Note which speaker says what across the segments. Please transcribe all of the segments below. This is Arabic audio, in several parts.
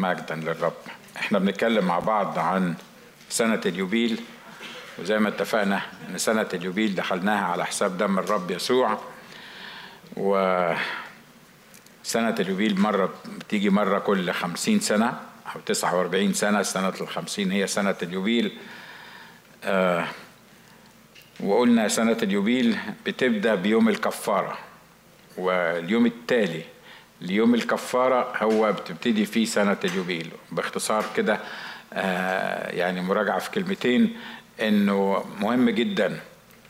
Speaker 1: مجدا للرب. إحنا بنتكلم مع بعض عن سنة اليوبيل وزي ما اتفقنا إن سنة اليوبيل دخلناها على حساب دم الرب يسوع و سنة اليوبيل مرة بتيجي مرة كل خمسين سنة أو تسعة وأربعين سنة سنة الخمسين هي سنة اليوبيل. آه وقلنا سنة اليوبيل بتبدأ بيوم الكفارة واليوم التالي ليوم الكفارة هو بتبتدي فيه سنة اليوبيل باختصار كده آه يعني مراجعة في كلمتين إنه مهم جدا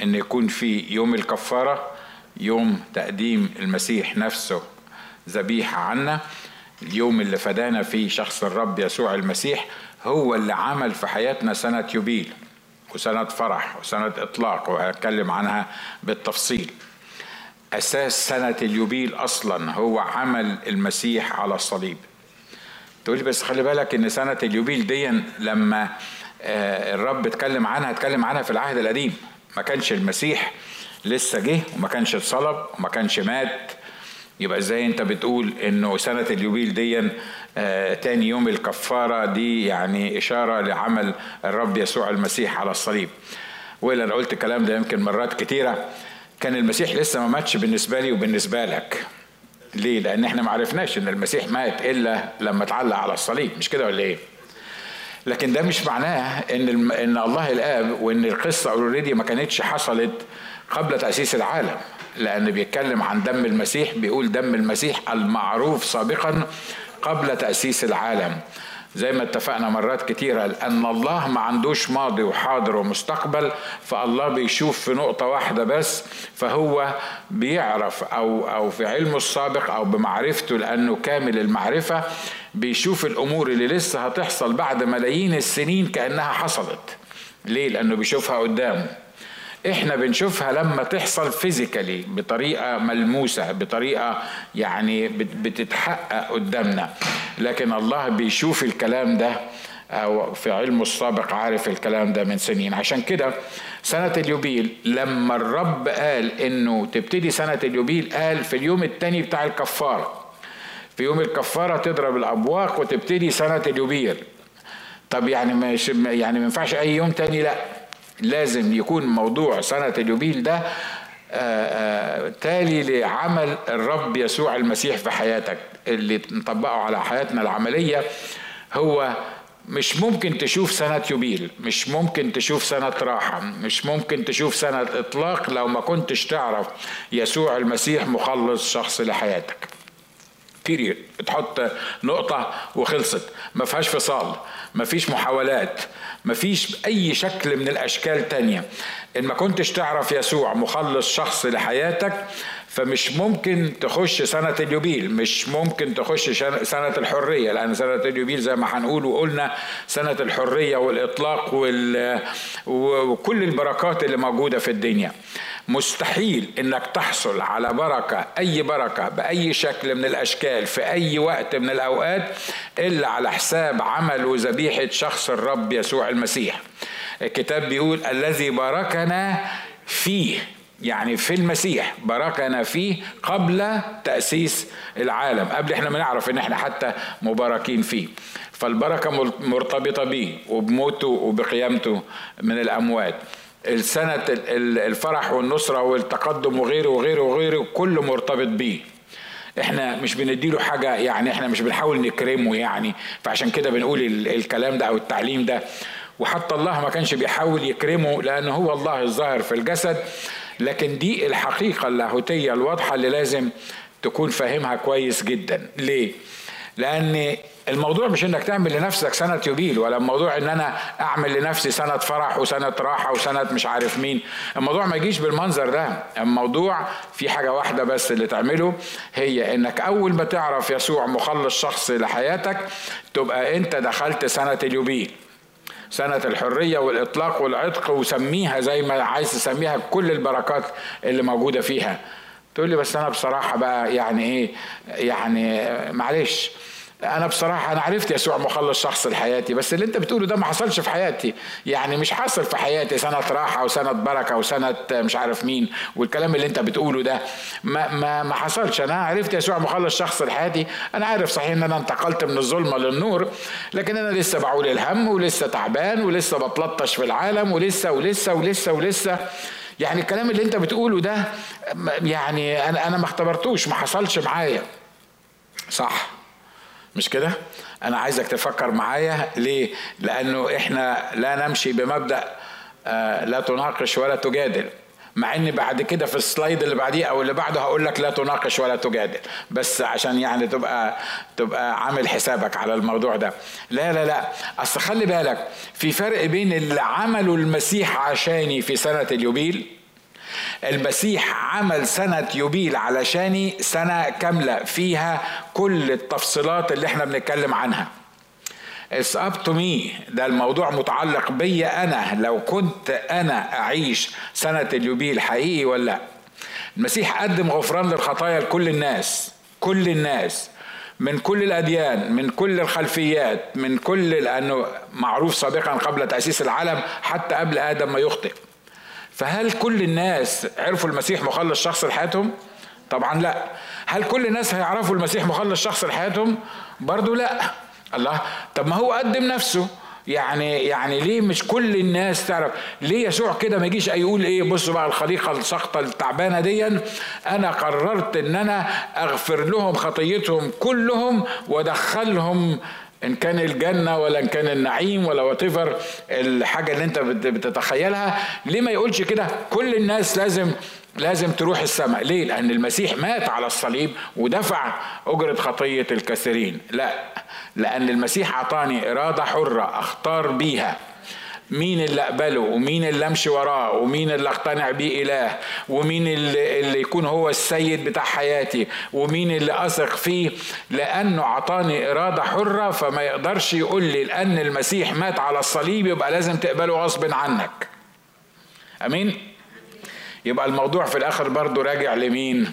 Speaker 1: إن يكون في يوم الكفارة يوم تقديم المسيح نفسه ذبيحة عنا. اليوم اللي فدانا فيه شخص الرب يسوع المسيح هو اللي عمل في حياتنا سنة يوبيل وسنة فرح وسنة إطلاق وهتكلم عنها بالتفصيل. أساس سنة اليوبيل أصلا هو عمل المسيح على الصليب. تقولي بس خلي بالك إن سنة اليوبيل دي لما الرب اتكلم عنها اتكلم عنها في العهد القديم. ما كانش المسيح لسه جه وما كانش اتصلب وما كانش مات. يبقى إزاي أنت بتقول إنه سنة اليوبيل دي آه تاني يوم الكفارة؟ دي يعني إشارة لعمل الرب يسوع المسيح على الصليب. وإلا أنا قلت الكلام ده يمكن مرات كتيرة. كان المسيح لسه ما ماتش بالنسبة لي وبالنسبة لك ليه؟ لأن إحنا ما عرفناش إن المسيح مات إلا لما اتعلق على الصليب مش كده ولا إيه؟ لكن ده مش معناه إن إن الله الآب وإن القصة اوريدي ما كانتش حصلت قبل تأسيس العالم لأن بيتكلم عن دم المسيح بيقول دم المسيح المعروف سابقا قبل تأسيس العالم زي ما اتفقنا مرات كتيرة لأن الله ما عندوش ماضي وحاضر ومستقبل فالله بيشوف في نقطة واحدة بس فهو بيعرف أو أو في علمه السابق أو بمعرفته لأنه كامل المعرفة بيشوف الأمور اللي لسه هتحصل بعد ملايين السنين كأنها حصلت ليه؟ لأنه بيشوفها قدامه إحنا بنشوفها لما تحصل فيزيكالي بطريقة ملموسة بطريقة يعني بتتحقق قدامنا. لكن الله بيشوف الكلام ده أو في علمه السابق عارف الكلام ده من سنين. عشان كده سنة اليوبيل لما الرب قال إنه تبتدي سنة اليوبيل قال في اليوم الثاني بتاع الكفارة. في يوم الكفارة تضرب الأبواق وتبتدي سنة اليوبيل. طب يعني مش يعني ما ينفعش أي يوم تاني لأ. لازم يكون موضوع سنة اليوبيل ده آآ آآ تالي لعمل الرب يسوع المسيح في حياتك اللي نطبقه على حياتنا العملية. هو مش ممكن تشوف سنة يوبيل مش ممكن تشوف سنة راحة مش ممكن تشوف سنة إطلاق لو ما كنتش تعرف يسوع المسيح مخلص شخص لحياتك. تحط نقطة وخلصت. ما فيهاش فصال. ما فيش محاولات. ما فيش أي شكل من الأشكال تانية. إن ما كنتش تعرف يسوع مخلص شخص لحياتك فمش ممكن تخش سنة اليوبيل. مش ممكن تخش سنة الحرية لأن سنة اليوبيل زي ما هنقول وقلنا سنة الحرية والإطلاق وال... وكل البركات اللي موجودة في الدنيا. مستحيل إنك تحصل على بركة أي بركة بأي شكل من الأشكال في أي وقت من الأوقات إلا على حساب عمل وذبيحة شخص الرب يسوع المسيح. الكتاب بيقول الذي باركنا فيه يعني في المسيح باركنا فيه قبل تأسيس العالم. قبل إحنا ما نعرف إن إحنا حتى مباركين فيه. فالبركة مرتبطة بيه وبموته وبقيامته من الأموات. السنة الفرح والنصرة والتقدم وغيره وغيره وغيره كله مرتبط بيه. إحنا مش بنديله حاجة يعني إحنا مش بنحاول نكرمه يعني. فعشان كده بنقول الكلام ده أو التعليم ده. وحتى الله ما كانش بيحاول يكرمه لأن هو الله الظاهر في الجسد. لكن دي الحقيقة اللاهوتية الواضحة اللي لازم تكون فاهمها كويس جدا. ليه؟ لأن الموضوع مش إنك تعمل لنفسك سنة يوبيل ولا الموضوع إن أنا أعمل لنفسي سنة فرح وسنة راحة وسنة مش عارف مين. الموضوع ما يجيش بالمنظر ده. الموضوع في حاجة واحدة بس اللي تعمله هي إنك أول ما تعرف يسوع مخلص شخص لحياتك تبقى أنت دخلت سنة اليوبيل. سنة الحرية والإطلاق والعتق وسميها زي ما عايز تسميها كل البركات اللي موجودة فيها. تقول لي بس أنا بصراحة بقى يعني إيه؟ يعني معلش. أنا بصراحة أنا عرفت يسوع مخلص شخص لحياتي بس اللي أنت بتقوله ده ما حصلش في حياتي. يعني مش حصل في حياتي. سنة راحة وسنة بركة وسنة مش عارف مين والكلام اللي أنت بتقوله ده ما ما ما حصلش. أنا عرفت يسوع مخلص شخص لحياتي. أنا عارف صحيح إن أنا انتقلت من الظلمة للنور لكن أنا لسه بعول الهم ولسه تعبان ولسه بتلطش في العالم ولسه ولسه ولسه ولسه. يعني الكلام اللي أنت بتقوله ده يعني أنا أنا ما اختبرتوش ما حصلش معايا. صح. مش كده؟ أنا عايزك تفكر معايا. ليه؟ لأنه إحنا لا نمشي بمبدأ آه، لا تناقش ولا تجادل. مع إن بعد كده في السلايد اللي بعديه أو اللي بعده هقول لك لا تناقش ولا تجادل. بس عشان يعني تبقى تبقى عامل حسابك على الموضوع ده. لا لا لا. أصل خلي بالك في فرق بين اللي عمله المسيح عشاني في سنة اليوبيل المسيح عمل سنة يوبيل علشاني سنة كاملة فيها كل التفصيلات اللي إحنا بنتكلم عنها. It's up to me. ده الموضوع متعلق بيا أنا. لو كنت أنا أعيش سنة اليوبيل حقيقي ولا لأ؟ المسيح قدم غفران للخطايا لكل الناس. كل الناس. من كل الأديان من كل الخلفيات من كل لأنه معروف سابقا قبل تأسيس العالم حتى قبل آدم ما يخطئ. فهل كل الناس عرفوا المسيح مخلص شخص لحياتهم؟ طبعا لا. هل كل الناس هيعرفوا المسيح مخلص شخص لحياتهم؟ برضو لا. الله. طب ما هو قدم نفسه. يعني يعني ليه مش كل الناس تعرف؟ ليه يسوع كده ما يجيش يقول إيه؟ بصوا بقى الخليقة الساقطة التعبانة دي أنا قررت إن أنا أغفر لهم خطيتهم كلهم وأدخلهم إن كان الجنة ولا إن كان النعيم ولا واتيفر الحاجة اللي أنت بتتخيلها ليه ما يقولش كده؟ كل الناس لازم لازم تروح السماء. ليه؟ لأن المسيح مات على الصليب ودفع أجرة خطية الكثيرين لا لأن المسيح أعطاني إرادة حرة أختار بيها. مين اللي أقبله؟ ومين اللي أمشي وراه؟ ومين اللي أقتنع بيه إله؟ ومين اللي, اللي يكون هو السيد بتاع حياتي؟ ومين اللي أثق فيه؟ لأنه أعطاني إرادة حرة فما يقدرش يقول لي لأن المسيح مات على الصليب يبقى لازم تقبله غصب عنك. أمين؟ يبقى الموضوع في الآخر برضه راجع لمين؟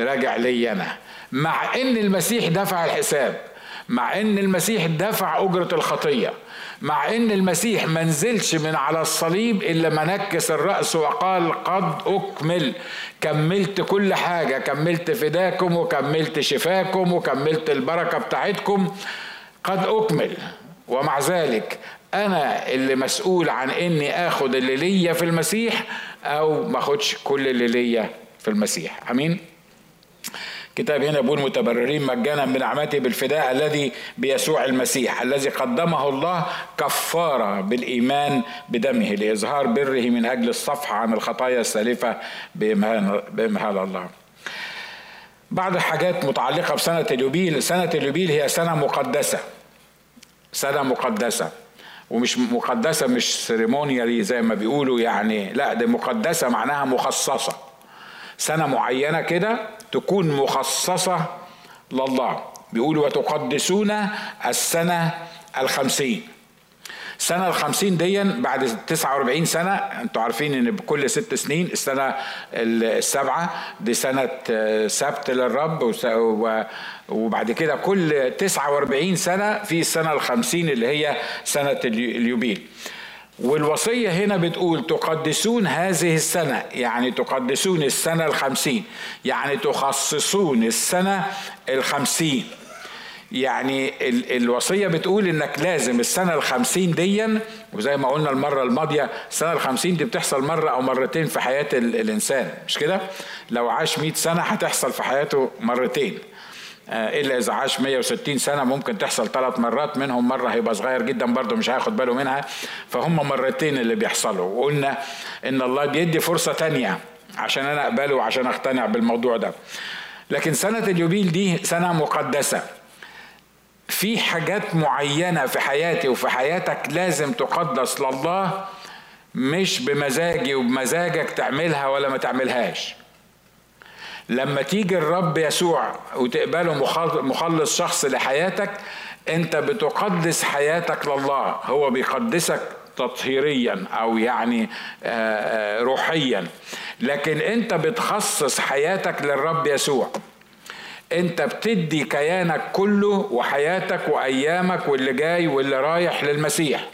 Speaker 1: راجع لي أنا. مع إن المسيح دفع الحساب. مع إن المسيح دفع أجرة الخطية مع إن المسيح ما نزلش من على الصليب إلا ما نكس الرأس وقال قد أكمل كملت كل حاجة كملت فداكم وكملت شفاكم وكملت البركة بتاعتكم قد أكمل. ومع ذلك أنا اللي مسؤول عن إني آخد اللي ليا في المسيح أو ما آخدش كل اللي ليا في المسيح. آمين؟ كتاب هنا بيقول متبررين مجانا بنعمته بالفداء الذي بيسوع المسيح الذي قدمه الله كفارة بالإيمان بدمه لإظهار بره من أجل الصفحة عن الخطايا السالفة بإمهال الله. بعض الحاجات متعلقة بسنة اليوبيل سنة اليوبيل هي سنة مقدسة. سنة مقدسة. ومش مقدسة مش سيريمونيالي زي ما بيقولوا يعني لا دي مقدسة معناها مخصصة. سنة معينة كده تكون مخصصة لله. بيقولوا وتقدسون السنة الخمسين. سنة الخمسين دي بعد تسعة وأربعين سنة أنتوا عارفين إن بكل ست سنين السنة السبعة دي سنة سبت للرب وبعد كده كل تسعة وأربعين سنة في السنة الخمسين اللي هي سنة اليوبيل. والوصية هنا بتقول تقدسون هذه السنة يعني تقدسون السنة الخمسين يعني تخصصون السنة الخمسين. يعني الوصية بتقول إنك لازم السنة الخمسين ديا وزي ما قلنا المرة الماضية السنة الخمسين دي بتحصل مرة أو مرتين في حياة الإنسان مش كده؟ لو عاش مئة سنة هتحصل في حياته مرتين. إلا إذا عاش 160 سنة ممكن تحصل ثلاث مرات منهم مرة هيبقى صغير جدا برضه مش هياخد باله منها. فهم مرتين اللي بيحصلوا. وقلنا إن الله بيدي فرصة تانية عشان أنا أقبله وعشان أقتنع بالموضوع ده. لكن سنة اليوبيل دي سنة مقدسة. في حاجات معينة في حياتي وفي حياتك لازم تقدس لله مش بمزاجي وبمزاجك تعملها ولا ما تعملهاش. لما تيجي الرب يسوع وتقبله مخلص شخص لحياتك انت بتقدس حياتك لله. هو بيقدسك تطهيريا أو يعني آه، آه، روحيا. لكن انت بتخصص حياتك للرب يسوع. انت بتدي كيانك كله وحياتك وأيامك واللي جاي واللي رايح للمسيح.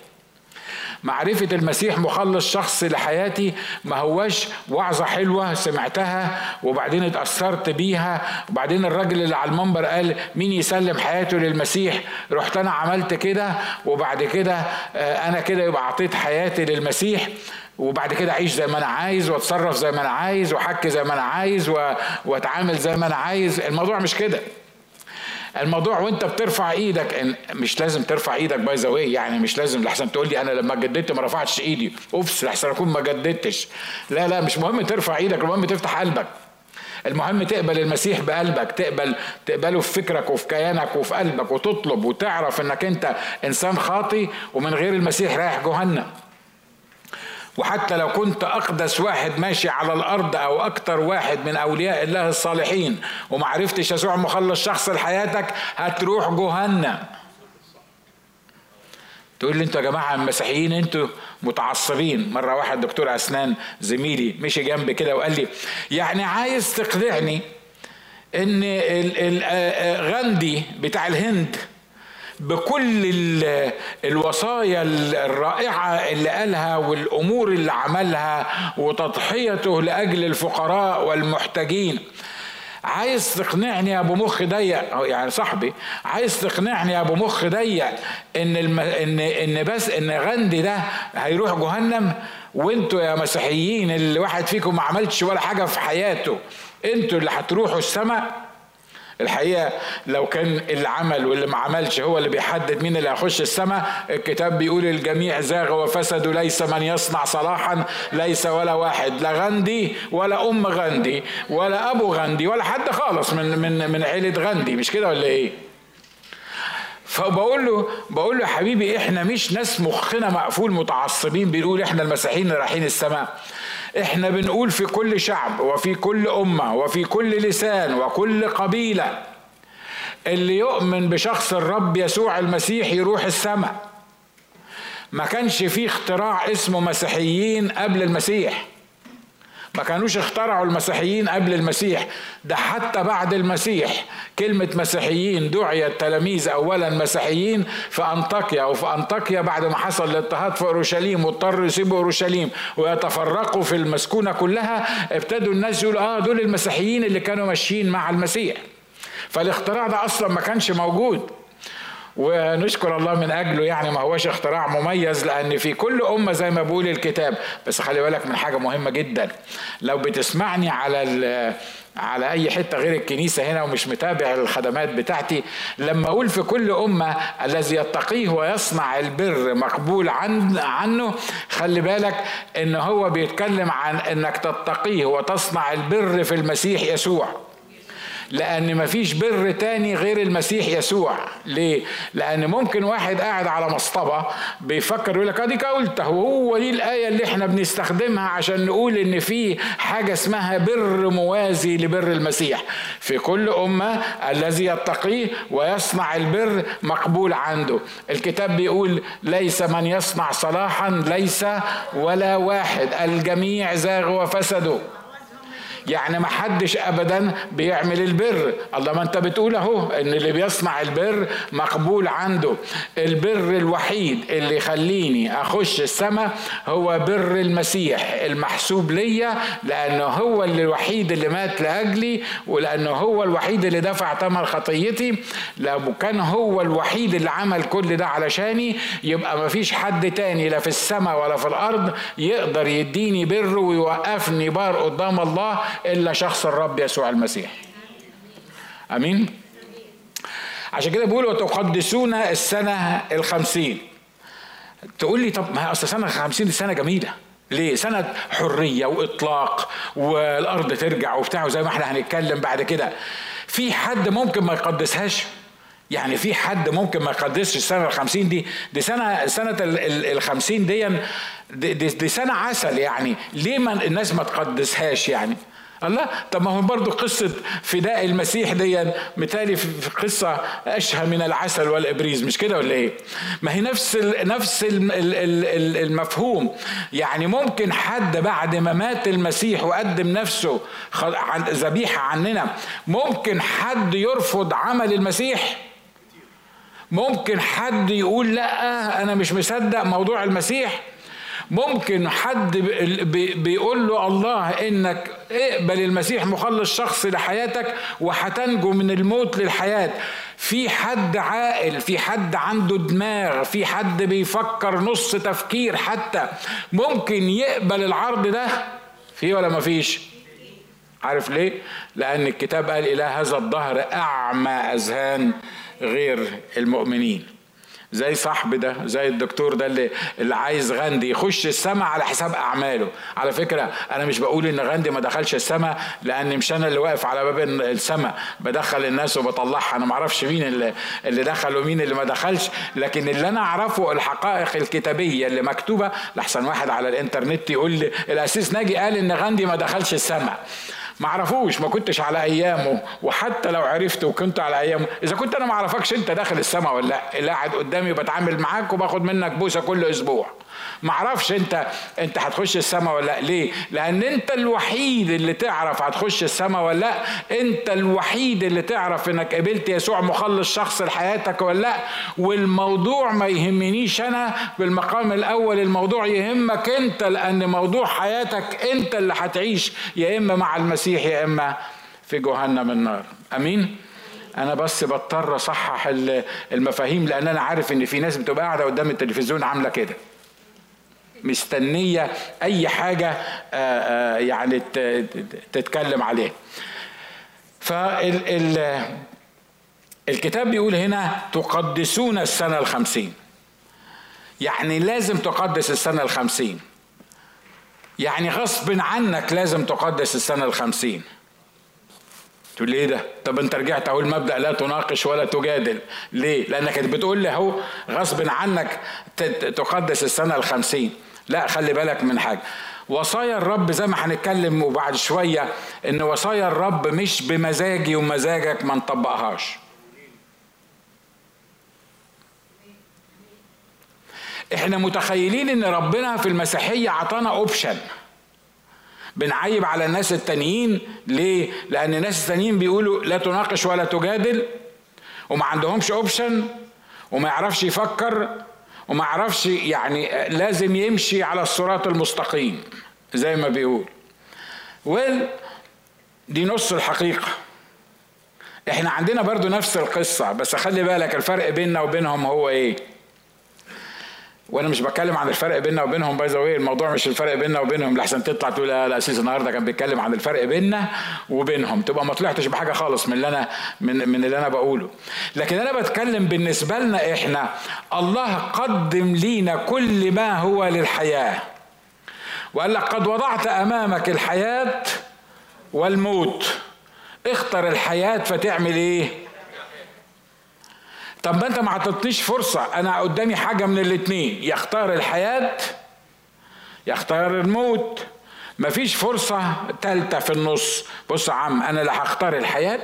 Speaker 1: معرفة المسيح مخلص شخص لحياتي ما هواش وعظة حلوة سمعتها وبعدين اتأثرت بيها. وبعدين الراجل اللي على المنبر قال مين يسلم حياته للمسيح؟ رحت أنا عملت كده وبعد كده آه، أنا كده يبقى أعطيت حياتي للمسيح. وبعد كده أعيش زي ما أنا عايز وأتصرف زي ما أنا عايز وأحكي زي ما أنا عايز وأتعامل زي ما أنا عايز. الموضوع مش كده. الموضوع وانت بترفع إيدك مش لازم ترفع إيدك by the يعني مش لازم لحسن تقول لي أنا لما جددت ما رفعتش ايدي. oops لحسن اكون ما جددتش. لا لا مش مهم ترفع إيدك المهم تفتح قلبك. المهم تقبل المسيح بقلبك تقبل تقبله في فكرك وفي كيانك وفي قلبك وتطلب وتعرف انك انت انسان خاطي ومن غير المسيح رايح جهنم. وحتى لو كنت أقدس واحد ماشي على الأرض أو أكتر واحد من أولياء الله الصالحين ومعرفتش يسوع مخلص شخص لحياتك هتروح جهنم. تقول لي أنتوا يا جماعة المسيحيين أنتوا متعصبين. مرة واحد دكتور أسنان زميلي مشي جنبي كده وقال لي يعني عايز تقنعني إن غاندي بتاع الهند بكل الوصايا الرائعة اللي قالها والأمور اللي عملها وتضحيته لأجل الفقراء والمحتاجين. عايز تقنعني يا أبو مخ ضيق؟ يعني صاحبي عايز تقنعني يا أبو مخ ضيق إن الم... ان إن بس إن غندي ده هيروح جهنم؟ وأنتوا يا مسيحيين اللي واحد فيكم ما عملتش ولا حاجة في حياته. أنتوا اللي هتروحوا السماء؟ الحقيقة لو كان اللي عمل واللي ما عملش هو اللي بيحدد مين اللي هيخش السماء الكتاب بيقول الجميع زاغ وفسدوا ليس من يصنع صلاحا ليس ولا واحد لا غندي ولا أم غندي ولا أبو غندي ولا حد خالص من من من عيلة غندي مش كده ولا إيه؟ فبقول له بقول له يا حبيبي إحنا مش ناس مخنا مقفول متعصبين بنقول إحنا المسيحيين رايحين السماء. إحنا بنقول في كل شعب وفي كل أمة وفي كل لسان وكل قبيلة اللي يؤمن بشخص الرب يسوع المسيح يروح السماء. ما كانش فيه اختراع اسمه مسيحيين قبل المسيح. ما كانوش اخترعوا المسيحيين قبل المسيح. ده حتى بعد المسيح. كلمة مسيحيين دعي التلاميذ أولا مسيحيين في أنطاكيا وفي أنطاكيا بعد ما حصل الاضطهاد في أورشليم واضطروا يسيبوا أورشليم ويتفرقوا في المسكونة كلها. ابتدوا الناس يقولوا آه دول المسيحيين اللي كانوا ماشيين مع المسيح. فالاختراع ده أصلا ما كانش موجود. ونشكر الله من أجله يعني ما هوش اختراع مميز لأن في كل أمة زي ما بيقول الكتاب. بس خلي بالك من حاجة مهمة جدا. لو بتسمعني على على أي حتة غير الكنيسة هنا ومش متابع الخدمات بتاعتي لما أقول في كل أمة الذي يتقيه ويصنع البر مقبول عن عنه خلي بالك إن هو بيتكلم عن إنك تتقيه وتصنع البر في المسيح يسوع. لأن مفيش بر تاني غير المسيح يسوع. ليه؟ لأن ممكن واحد قاعد على مصطبة بيفكر يقول لك أديك قلت هو دي الآية اللي إحنا بنستخدمها عشان نقول إن في حاجة اسمها بر موازي لبر المسيح. في كل أمة الذي يتقيه ويصنع البر مقبول عنده. الكتاب بيقول ليس من يصنع صلاحا ليس ولا واحد الجميع زاغ وفسدوا. يعني ما حدش ابدا بيعمل البر. الله ما أنت بتقول أهو إن اللي بيصنع البر مقبول عنده. البر الوحيد اللي يخليني أخش السماء هو بر المسيح المحسوب ليا لأنه هو اللي الوحيد اللي مات لأجلي ولأنه هو الوحيد اللي دفع ثمن خطيتي. لو كان هو الوحيد اللي عمل كل ده علشاني يبقى ما فيش حد تاني لا في السماء ولا في الأرض يقدر يديني بر ويوقفني بار قدام الله إلا شخص الرب يسوع المسيح. أمين؟ عشان كده بيقول وتقدسون السنة الخمسين. تقول لي طب ما أصل سنة خمسين دي سنة جميلة. ليه؟ سنة حرية وإطلاق والأرض ترجع وبتاع وزي ما إحنا هنتكلم بعد كده. في حد ممكن ما يقدسهاش؟ يعني في حد ممكن ما يقدسش السنة الخمسين دي؟ دي سنة سنة الخمسين دي دي, دي, دي سنة عسل يعني. ليه ما الناس ما تقدسهاش يعني؟ الله؟ طب ما هو برضه قصة فداء المسيح دي مثالي في قصة أشهى من العسل والإبريز مش كده ولا إيه؟ ما هي نفس ال نفس ال ال المفهوم. يعني ممكن حد بعد ما مات المسيح وقدم نفسه ذبيحة عننا ممكن حد يرفض عمل المسيح؟ ممكن حد يقول لأ أنا مش مصدق موضوع المسيح؟ ممكن حد بيقول له الله إنك اقبل المسيح مخلص شخصي لحياتك وهتنجو من الموت للحياة. في حد عاقل في حد عنده دماغ في حد بيفكر نص تفكير حتى ممكن يقبل العرض ده؟ في ولا مفيش عارف ليه؟ لأن الكتاب قال إلى هذا الظهر أعمى أذهان غير المؤمنين. زي صاحبي ده زي الدكتور ده اللي اللي عايز غاندي يخش السماء على حساب أعماله. على فكرة أنا مش بقول إن غاندي ما دخلش السماء لأن مش أنا اللي واقف على باب السماء بدخل الناس وبطلعها. أنا ما أعرفش مين اللي اللي دخل ومين اللي ما دخلش لكن اللي أنا أعرفه الحقائق الكتابية اللي مكتوبة لحسن واحد على الإنترنت يقول لي الاسيس ناجي قال إن غاندي ما دخلش السماء. ما اعرفوش ما كنتش على أيامه. وحتى لو عرفت وكنت على أيامه. إذا كنت أنا ما أعرفكش أنت داخل السماء ولا لا قاعد قدامي بتعامل معاك وباخد منك بوسة كل أسبوع. ما أعرفش انت انت هتخش السماء ولا لأ. ليه؟ لأن انت الوحيد اللي تعرف هتخش السماء ولا لأ. انت الوحيد اللي تعرف انك قبلت يسوع مخلص شخص لحياتك ولا لأ. والموضوع ما يهمنيش أنا بالمقام الأول الموضوع يهمك انت لأن موضوع حياتك انت اللي هتعيش. يا إما مع المسيح يا إما في جهنم النار. أمين؟ أنا بس بضطر أصحح المفاهيم لأن أنا عارف إن في ناس بتبقى قاعدة قدام التلفزيون عاملة كده. مستنية أي حاجة آه، آه، يعني تتكلم عليها. فال الكتاب بيقول هنا تقدسون السنة الخمسين. يعني لازم تقدس السنة الخمسين. يعني غصب عنك لازم تقدس السنة الخمسين. تقول لي إيه ده؟ طب انت رجعت اهو المبدأ لا تناقش ولا تجادل. ليه؟ لأنك بتقول لي اهو غصب عنك تقدس السنة الخمسين. لا خلي بالك من حاجة. وصايا الرب زي ما هنتكلم وبعد شوية إن وصايا الرب مش بمزاجي ومزاجك ما نطبقهاش. إحنا متخيلين إن ربنا في المسيحية عطانا اوبشن بنعيب على الناس التانيين. ليه؟ لأن الناس التانيين بيقولوا لا تناقش ولا تجادل. وما عندهمش اوبشن وما يعرفش يفكر. وما عرفش يعني لازم يمشي على الصراط المستقيم زي ما بيقول. ويل دي نص الحقيقة. إحنا عندنا برضو نفس القصة بس خلي بالك الفرق بيننا وبينهم هو إيه؟ وأنا مش بتكلم عن الفرق بيننا وبينهم باي ذا الموضوع مش الفرق بيننا وبينهم. لحسن تطلع تقول لا الاسيس النهارده كان بيتكلم عن الفرق بيننا وبينهم. تبقى ما طلعتش بحاجة خالص من اللي أنا من من اللي أنا بقوله. لكن أنا بتكلم بالنسبة لنا إحنا الله قدم لينا كل ما هو للحياة. وقال لك قد وضعت أمامك الحياة والموت. اختر الحياة فتعمل إيه؟ طب ما انت ما عطتنيش فرصة. أنا قدامي حاجة من الاتنين. يختار الحياة يختار الموت. مفيش فرصة تالتة في النص. بص يا عم أنا لا هختار الحياة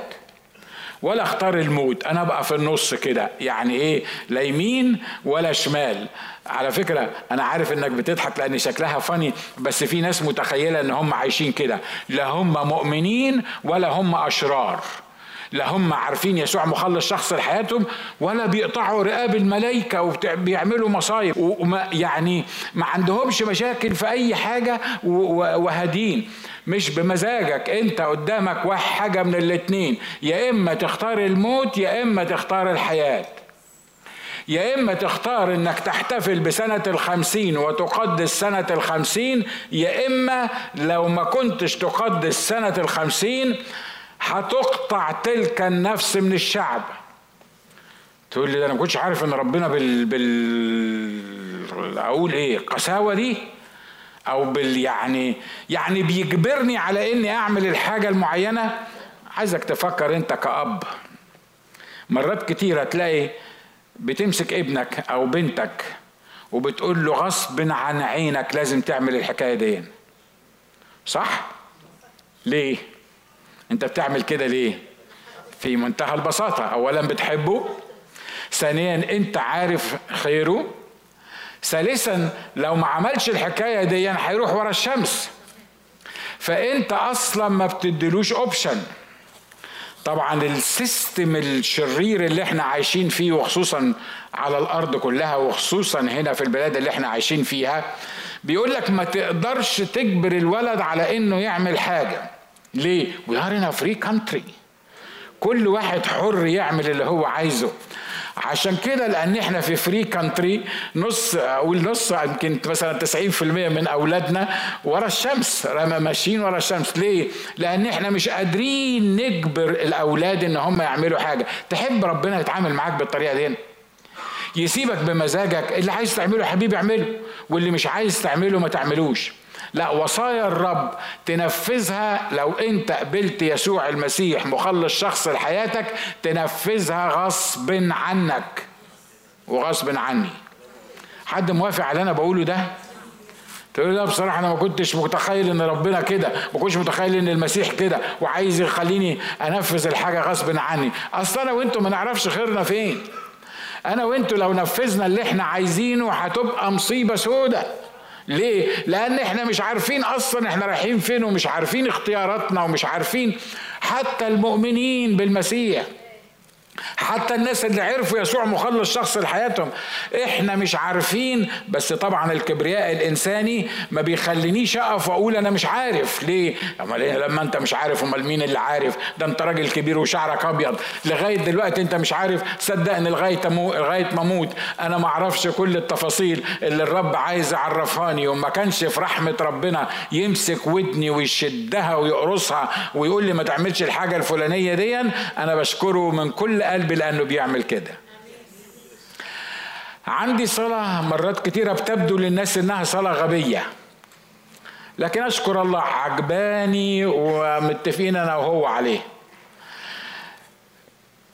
Speaker 1: ولا اختار الموت. أنا بقى في النص كده. يعني إيه؟ لا يمين ولا شمال. على فكرة أنا عارف إنك بتضحك لأن شكلها فاني بس في ناس متخيلة إن هم عايشين كده. لا هم مؤمنين ولا هم أشرار. لا هم عارفين يسوع مخلص شخص لحياتهم ولا بيقطعوا رقاب الملائكة وبيعملوا مصايب. وما يعني ما عندهمش مشاكل في أي حاجة وهادين. مش بمزاجك أنت قدامك واحد حاجة من الاتنين. يا إما تختار الموت يا إما تختار الحياة. يا إما تختار إنك تحتفل بسنة الخمسين وتقدس سنة الخمسين يا إما لو ما كنتش تقدس سنة الخمسين هتقطع تلك النفس من الشعب. تقول لي ده أنا ما كنتش عارف إن ربنا بال بال أقول إيه قساوة دي؟ أو بال يعني يعني بيجبرني على إني أعمل الحاجة المعينة؟ عايزك تفكر أنت كأب. مرات كتيرة تلاقي بتمسك ابنك أو بنتك وبتقول له غصب عن عينك لازم تعمل الحكاية دي. صح؟ ليه؟ انت بتعمل كده ليه؟ في منتهى البساطة. أولا بتحبه ثانيا أنت عارف خيره ثالثا لو ما عملش الحكاية دي هيروح ورا الشمس. فأنت أصلا ما بتديلوش option طبعا ال system الشرير اللي إحنا عايشين فيه وخصوصا على الأرض كلها وخصوصا هنا في البلاد اللي إحنا عايشين فيها بيقول لك ما تقدرش تجبر الولد على إنه يعمل حاجة. ليه؟ We are in a free country. كل واحد حر يعمل اللي هو عايزه. عشان كده لأن إحنا في free country نص أقول نص يمكن مثلا 90% من أولادنا ورا الشمس ماشيين ورا الشمس. ليه؟ لأن إحنا مش قادرين نجبر الأولاد إن هم يعملوا حاجة. تحب ربنا يتعامل معاك بالطريقة دي يسيبك بمزاجك اللي عايز تعمله حبيبي اعمله واللي مش عايز تعمله ما تعملوش. لا وصايا الرب تنفذها لو انت قبلت يسوع المسيح مخلص شخص لحياتك تنفذها غصب عنك وغصب عني حد موافق على أنا بقوله ده تقول لا بصراحة أنا ما كنتش متخيل إن ربنا كده، ما كنتش متخيل إن المسيح كده، وعايز يخليني أنفذ الحاجة غصب عني، أصل أنا وأنتم ما نعرفش خيرنا فين. أنا وأنتم لو نفذنا اللي إحنا عايزينه هتبقى مصيبة سودة. ليه؟ لأن إحنا مش عارفين أصلا إحنا رايحين فين ومش عارفين اختياراتنا ومش عارفين حتى المؤمنين بالمسيح حتى الناس اللي عرفوا يسوع مخلص شخص لحياتهم إحنا مش عارفين بس طبعا الكبرياء الإنساني ما بيخلينيش أقف وأقول أنا مش عارف. ليه؟ لما أنت مش عارف أمال مين اللي عارف؟ ده أنت راجل كبير وشعرك أبيض. لغاية دلوقتي أنت مش عارف. صدقني لغاية لغاية ما أموت. أنا ما أعرفش كل التفاصيل اللي الرب عايز يعرفاني وما كانش في رحمة ربنا يمسك ودني ويشدها ويقرصها ويقول لي ما تعملش الحاجة الفلانية دي أنا بشكره من كل قلبي لأنه بيعمل كده. عندي صلاة مرات كتيرة بتبدو للناس إنها صلاة غبية. لكن أشكر الله عجباني ومتفقين أنا وهو عليه.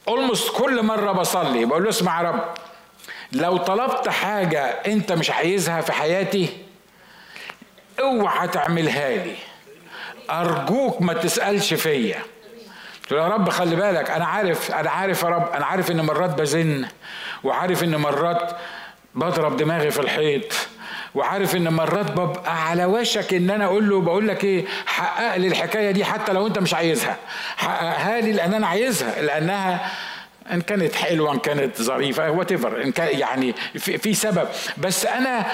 Speaker 1: أولموست كل مرة بصلي بقول له اسمع يا رب لو طلبت حاجة أنت مش عايزها في حياتي اوعى تعملها لي. أرجوك ما تسألش فيا. له يا رب خلي بالك أنا عارف أنا عارف يا رب أنا عارف إن مرات بزن وعارف إن مرات بضرب دماغي في الحيط وعارف إن مرات ببقى على وشك إن أنا أقول له بقول لك إيه حقق لي الحكاية دي حتى لو أنت مش عايزها حققها لي لأن أنا عايزها لأنها إن كانت حلوة إن كانت ظريفة whatever يعني في, في سبب بس أنا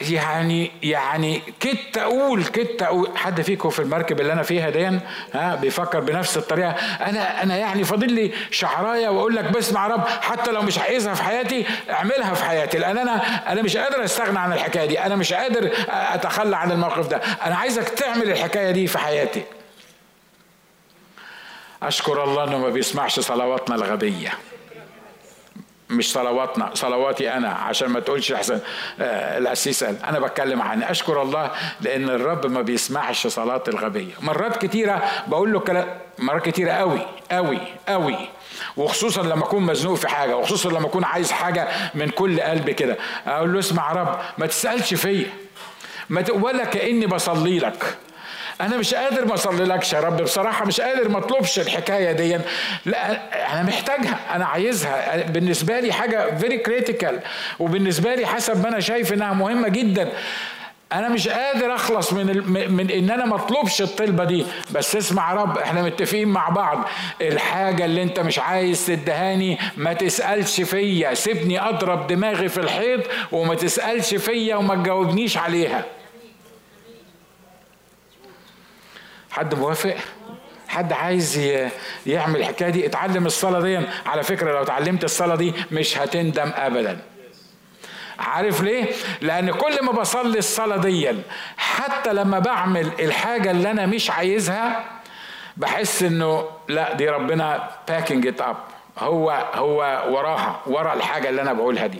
Speaker 1: يعني يعني كدت أقول كدت أقول حد فيكم في المركب اللي أنا فيها دي ها بيفكر بنفس الطريقة. أنا أنا يعني فاضل لي شعراية وأقول لك بسمع رب حتى لو مش عايزها في حياتي اعملها في حياتي. لأن أنا أنا مش قادر أستغنى عن الحكاية دي. أنا مش قادر أتخلى عن الموقف ده. أنا عايزك تعمل الحكاية دي في حياتي. أشكر الله إنه ما بيسمعش صلواتنا الغبية. مش صلواتنا صلواتي أنا عشان ما تقولش احسن آه القسيس قال. أنا بتكلم عن أشكر الله لأن الرب ما بيسمعش صلاة الغبية. مرات كتيرة بقول له كلام مرات كتيرة قوي قوي قوي. وخصوصا لما أكون مزنوق في حاجة وخصوصا لما أكون عايز حاجة من كل قلبي كده. أقول له اسمع يا رب ما تسألش فيا. ولا كأني بصلي لك. أنا مش قادر ما أصليلكش يا رب. بصراحة مش قادر ما أطلبش الحكاية دي. لا أنا محتاجها أنا عايزها. بالنسبة لي حاجة very critical وبالنسبة لي حسب ما أنا شايف إنها مهمة جدا. أنا مش قادر أخلص من من إن أنا ما أطلبش الطلبة دي. بس اسمع يا رب إحنا متفقين مع بعض. الحاجة اللي أنت مش عايز تدهاني ما تسألش فيا. سيبني أضرب دماغي في الحيط وما تسألش فيا وما تجاوبنيش عليها. حد موافق؟ حد عايز يعمل الحكاية دي؟ اتعلم الصلاة دي. على فكرة لو اتعلمت الصلاة دي مش هتندم ابدا. عارف ليه؟ لأن كل ما بصلي الصلاة دي حتى لما بعمل الحاجة اللي أنا مش عايزها بحس إنه لا دي ربنا backing it up هو هو وراها ورا الحاجة اللي أنا بقولها دي.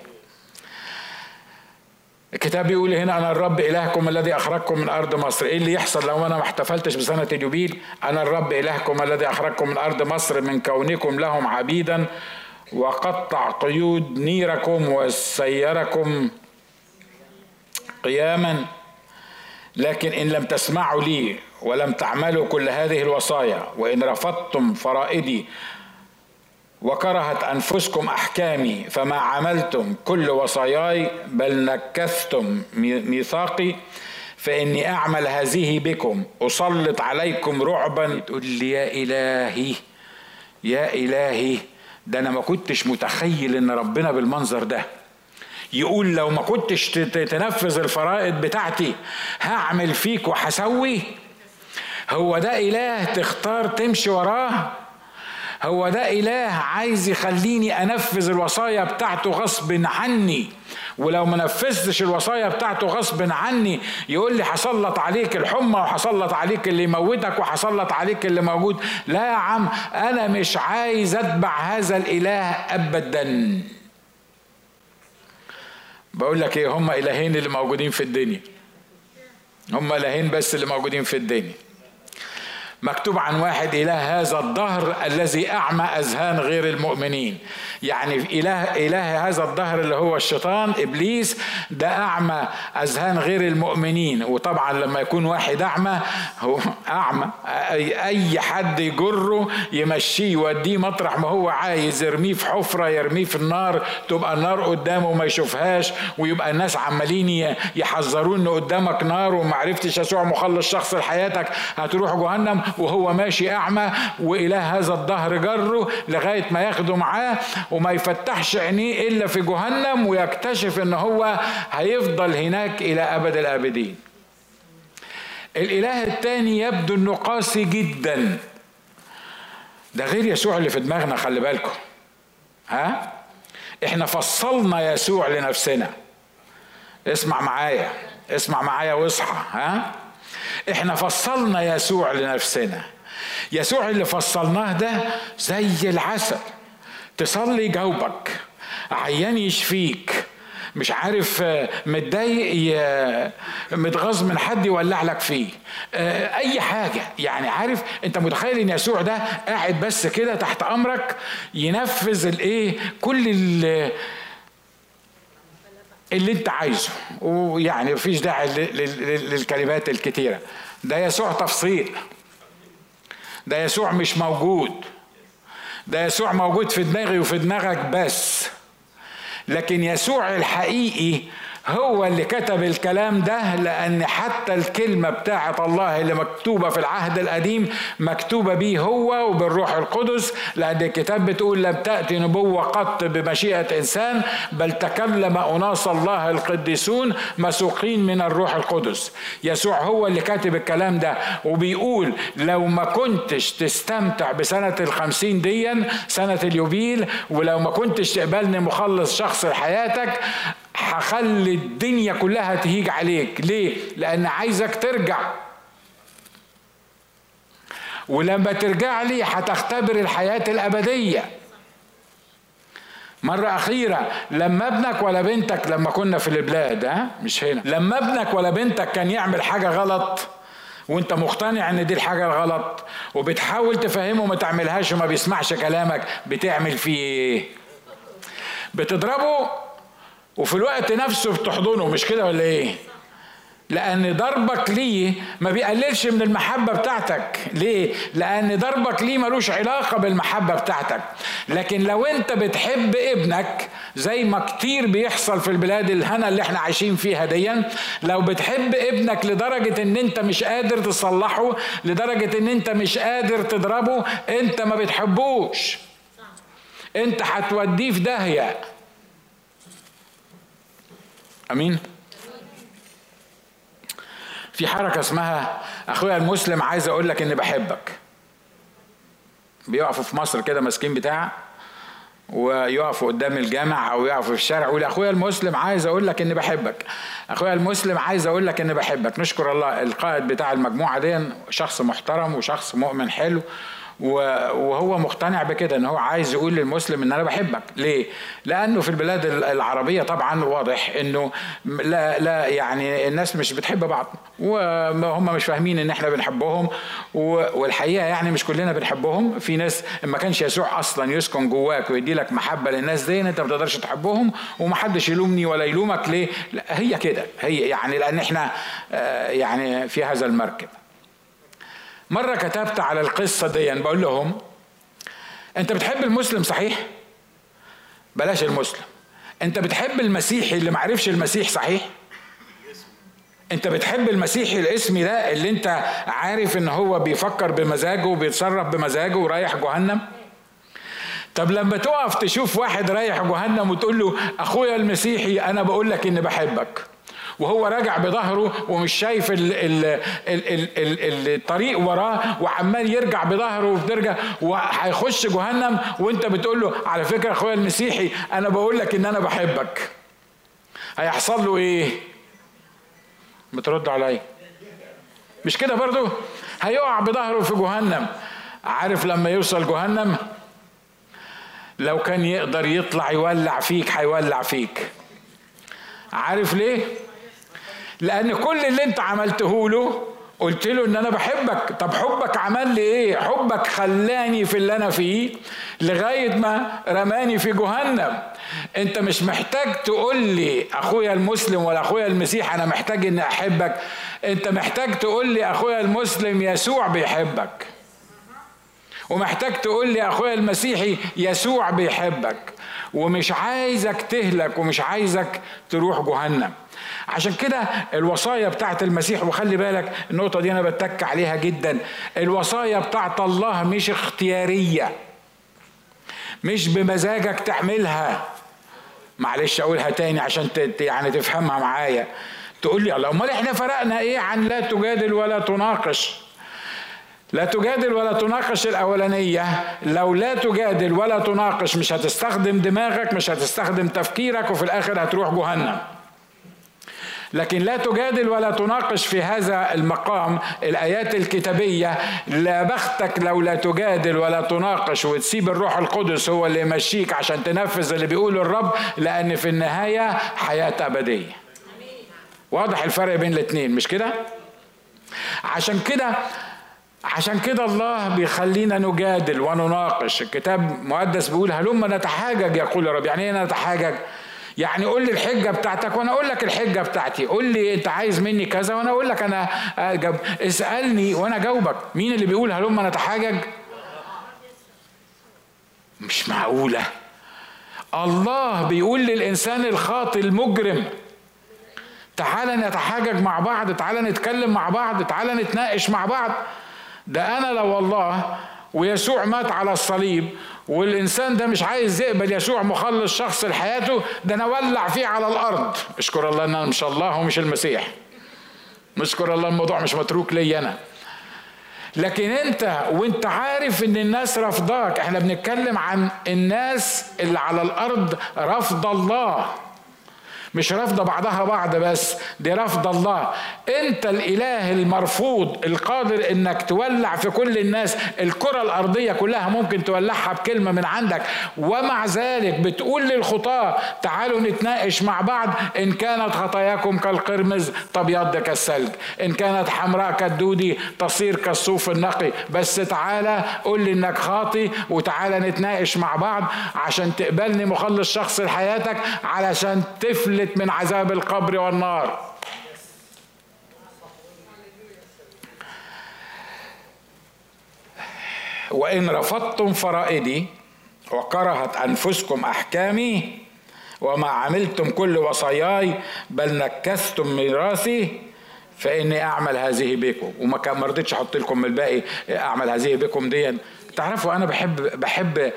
Speaker 1: الكتاب بيقول هنا أنا الرب إلهكم الذي أخرجكم من أرض مصر. إيه اللي يحصل لو أنا ما احتفلتش بسنة اليوبيل أنا الرب إلهكم الذي أخرجكم من أرض مصر من كونكم لهم عبيدا وقطع قيود نيركم وسيركم قياما. لكن إن لم تسمعوا لي ولم تعملوا كل هذه الوصايا وإن رفضتم فرائدي وكرهت أنفسكم أحكامي فما عملتم كل وصاياي بل نكثتم ميثاقي فإني أعمل هذه بكم. أسلط عليكم رعبا. تقول لي يا إلهي يا إلهي ده أنا ما كنتش متخيل إن ربنا بالمنظر ده يقول لو ما كنتش تنفذ الفرائض بتاعتي هعمل فيك وهسوي. هو ده إله تختار تمشي وراه؟ هو ده إله عايز يخليني أنفذ الوصايا بتاعته غصب عني. ولو ما نفذتش الوصايا بتاعته غصب عني يقول لي هسلط عليك الحمى وهسلط عليك اللي يموتك وهسلط عليك اللي موجود. لا يا عم أنا مش عايز أتبع هذا الإله ابدا. بقول لك إيه هم إلهين اللي موجودين في الدنيا. هم إلهين بس اللي موجودين في الدنيا. مكتوب عن واحد إله هذا الدهر الذي أعمى أذهان غير المؤمنين. يعني إله إله هذا الدهر اللي هو الشيطان إبليس ده أعمى أذهان غير المؤمنين. وطبعا لما يكون واحد أعمى هو أعمى. أي, حد يجره يمشيه يوديه مطرح ما هو عايز يرميه في حفرة يرميه في النار تبقى النار قدامه ما يشوفهاش ويبقى الناس عمالين يحذروه إن قدامك نار وما عرفتش يسوع مخلص شخص لحياتك هتروح جهنم وهو ماشي أعمى. وإله هذا الظهر جره لغاية ما ياخده معاه. وما يفتحش عينيه إلا في جهنم ويكتشف إن هو هيفضل هناك إلى أبد الآبدين. الإله الثاني يبدو إنه قاسي جدا. ده غير يسوع اللي في دماغنا خلي بالكم. ها؟ إحنا فصلنا يسوع لنفسنا. اسمع معايا اسمع معايا واصحى ها؟ إحنا فصلنا يسوع لنفسنا. يسوع اللي فصلناه ده زي العسل. تصلي يجاوبك عيان يشفيك. مش عارف آه، متضايق متغاظ من حد يولع لك فيه. آه، أي حاجة. يعني عارف أنت متخيل إن يسوع ده قاعد بس كده تحت أمرك ينفذ الإيه؟ كل اللي أنت عايزه. ويعني مفيش داعي للكلمات الكتيرة. ده يسوع تفصيل. ده يسوع مش موجود. ده يسوع موجود في دماغي وفي دماغك بس. لكن يسوع الحقيقي هو اللي كتب الكلام ده لأن حتى الكلمة بتاعة الله اللي مكتوبة في العهد القديم مكتوبة بيه هو وبالروح القدس لأن الكتاب بتقول لم تأتي نبوة قط بمشيئة إنسان بل تكلم أناس الله القديسون مسوقين من الروح القدس. يسوع هو اللي كاتب الكلام ده وبيقول لو ما كنتش تستمتع بسنة الخمسين ديا سنة اليوبيل ولو ما كنتش تقبلني مخلص شخص لحياتك هخلي الدنيا كلها تهيج عليك. ليه؟ لأن عايزك ترجع. ولما ترجع لي هتختبر الحياة الأبدية. مرة أخيرة لما ابنك ولا بنتك لما كنا في البلاد ها؟ مش هنا. لما ابنك ولا بنتك كان يعمل حاجة غلط وانت مقتنع ان دي الحاجة الغلط وبتحاول تفهمه ما تعملهاش وما بيسمعش كلامك بتعمل فيه إيه؟ بتضربه؟ وفي الوقت نفسه بتحضنه مش كده ولا إيه؟ لأن ضربك ليه ما بيقللش من المحبة بتاعتك. ليه؟ لأن ضربك ليه ملوش علاقة بالمحبة بتاعتك. لكن لو أنت بتحب ابنك زي ما كتير بيحصل في البلاد الهنا اللي إحنا عايشين فيها ديا لو بتحب ابنك لدرجة إن أنت مش قادر تصلحه لدرجة إن أنت مش قادر تضربه أنت ما بتحبوش. أنت هتوديه في داهية. آمين. في حركة اسمها أخويا المسلم عايز أقول لك إني بحبك. بيقفوا في مصر كده ماسكين بتاع ويقفوا قدام الجامع أو يقفوا في الشارع ويقول أخويا المسلم عايز أقول لك إني بحبك. أخويا المسلم عايز أقول لك إني بحبك. نشكر الله القائد بتاع المجموعة دي شخص محترم وشخص مؤمن حلو. وهو مقتنع بكده ان هو عايز يقول للمسلم ان أنا بحبك. ليه؟ لأنه في البلاد العربية طبعا واضح انه لا لا يعني الناس مش بتحب بعض وهم مش فاهمين ان إحنا بنحبهم والحقيقة يعني مش كلنا بنحبهم. في ناس ما كانش يسوع أصلا يسكن جواك ويدي لك محبة للناس دي انت ما تقدرش تحبهم ومحدش يلومني ولا يلومك. ليه؟ لا هي كده هي يعني لأن إحنا آه، يعني في هذا المركب. مرة كتبت على القصة دي بقول لهم أنت بتحب المسلم صحيح؟ بلاش المسلم أنت بتحب المسيحي اللي معرفش المسيح صحيح؟ أنت بتحب المسيحي الاسمي ده اللي أنت عارف إن هو بيفكر بمزاجه وبيتصرف بمزاجه ورايح جهنم طب لما تقف تشوف واحد رايح جهنم وتقول له أخويا المسيحي أنا بقول لك إني بحبك وهو راجع بظهره ومش شايف ال ال ال ال الطريق وراه وعمال يرجع بظهره وبترجع وهيخش جهنم وانت بتقول له على فكرة اخويا المسيحي أنا بقول لك ان أنا بحبك. هيحصل له إيه؟ بترد عليا. مش كده برضو؟ هيقع بظهره في جهنم. عارف لما يوصل جهنم؟ لو كان يقدر يطلع يولع فيك هيولع فيك. عارف ليه؟ لأن كل اللي انت عملته له قلت له ان أنا بحبك. طب حبك عمل لي إيه؟ حبك خلاني في اللي أنا فيه لغاية ما رماني في جهنم. انت مش محتاج تقول لي اخويا المسلم ولا اخويا المسيح أنا محتاج اني احبك. انت محتاج تقول لي اخويا المسلم يسوع بيحبك. ومحتاج تقول لي اخويا المسيحي يسوع بيحبك. ومش عايزك تهلك ومش عايزك تروح جهنم. عشان كده الوصايا بتاعت المسيح وخلي بالك النقطة دي أنا بتك عليها جدا. الوصايا بتاعت الله مش اختيارية مش بمزاجك تعملها. معلش أقولها تاني عشان يعني تفهمها معايا. تقول لي الله أمال إحنا فرقنا إيه عن لا تجادل ولا تناقش؟ لا تجادل ولا تناقش الأولانية. لو لا تجادل ولا تناقش مش هتستخدم دماغك مش هتستخدم تفكيرك وفي الآخر هتروح جهنم. لكن لا تجادل ولا تناقش في هذا المقام الآيات الكتابية. لا بختك لو لا تجادل ولا تناقش وتسيب الروح القدس هو اللي يمشيك عشان تنفذ اللي بيقوله الرب لأن في النهاية حياة أبدية. واضح الفرق بين الاثنين مش كده؟ عشان كده عشان كده الله بيخلينا نجادل ونناقش. الكتاب المقدس بيقول هلما نتحاجج يقول الرب يعني إيه نتحاجج؟ يعني قول لي الحجة بتاعتك وأنا أقول لك الحجة بتاعتي. قول لي أنت عايز مني كذا وأنا أقول لك أنا أجب. اسألني وأنا اجاوبك مين اللي بيقول هلما نتحاجج؟ مش معقولة. الله بيقول للإنسان الخاطئ المجرم تعال نتحاجج مع بعض تعال نتكلم مع بعض تعال نتناقش مع بعض. ده أنا لو الله ويسوع مات على الصليب والإنسان ده مش عايز يقبل يسوع مخلص شخص لحياته ده أنا ولع فيه على الأرض. اشكر الله إن أنا مش الله ومش المسيح. نشكر الله الموضوع مش متروك لي أنا. لكن أنت وأنت عارف إن الناس رفضاك إحنا بنتكلم عن الناس اللي على الأرض رفض الله. مش رافضة بعضها بعض بس دي رافضة الله. انت الإله المرفوض القادر إنك تولع في كل الناس الكرة الأرضية كلها ممكن تولعها بكلمة من عندك. ومع ذلك بتقول للخطاة تعالوا نتناقش مع بعض إن كانت خطاياكم كالقرمز تبيض كالثلج. إن كانت حمراء كالدودي تصير كالصوف النقي. بس تعالى قول لي إنك خاطي وتعالى نتناقش مع بعض عشان تقبلني مخلص شخص لحياتك علشان تفلت نجت من عذاب القبر والنار. وإن رفضتم فرائدي وكرهت أنفسكم أحكامي وما عملتم كل وصاياي بل نكثتم ميراثي فإني أعمل هذه بكم. وما كان ما رضيتش أحط لكم الباقي أعمل هذه بكم دي تعرفوا أنا بحب بحب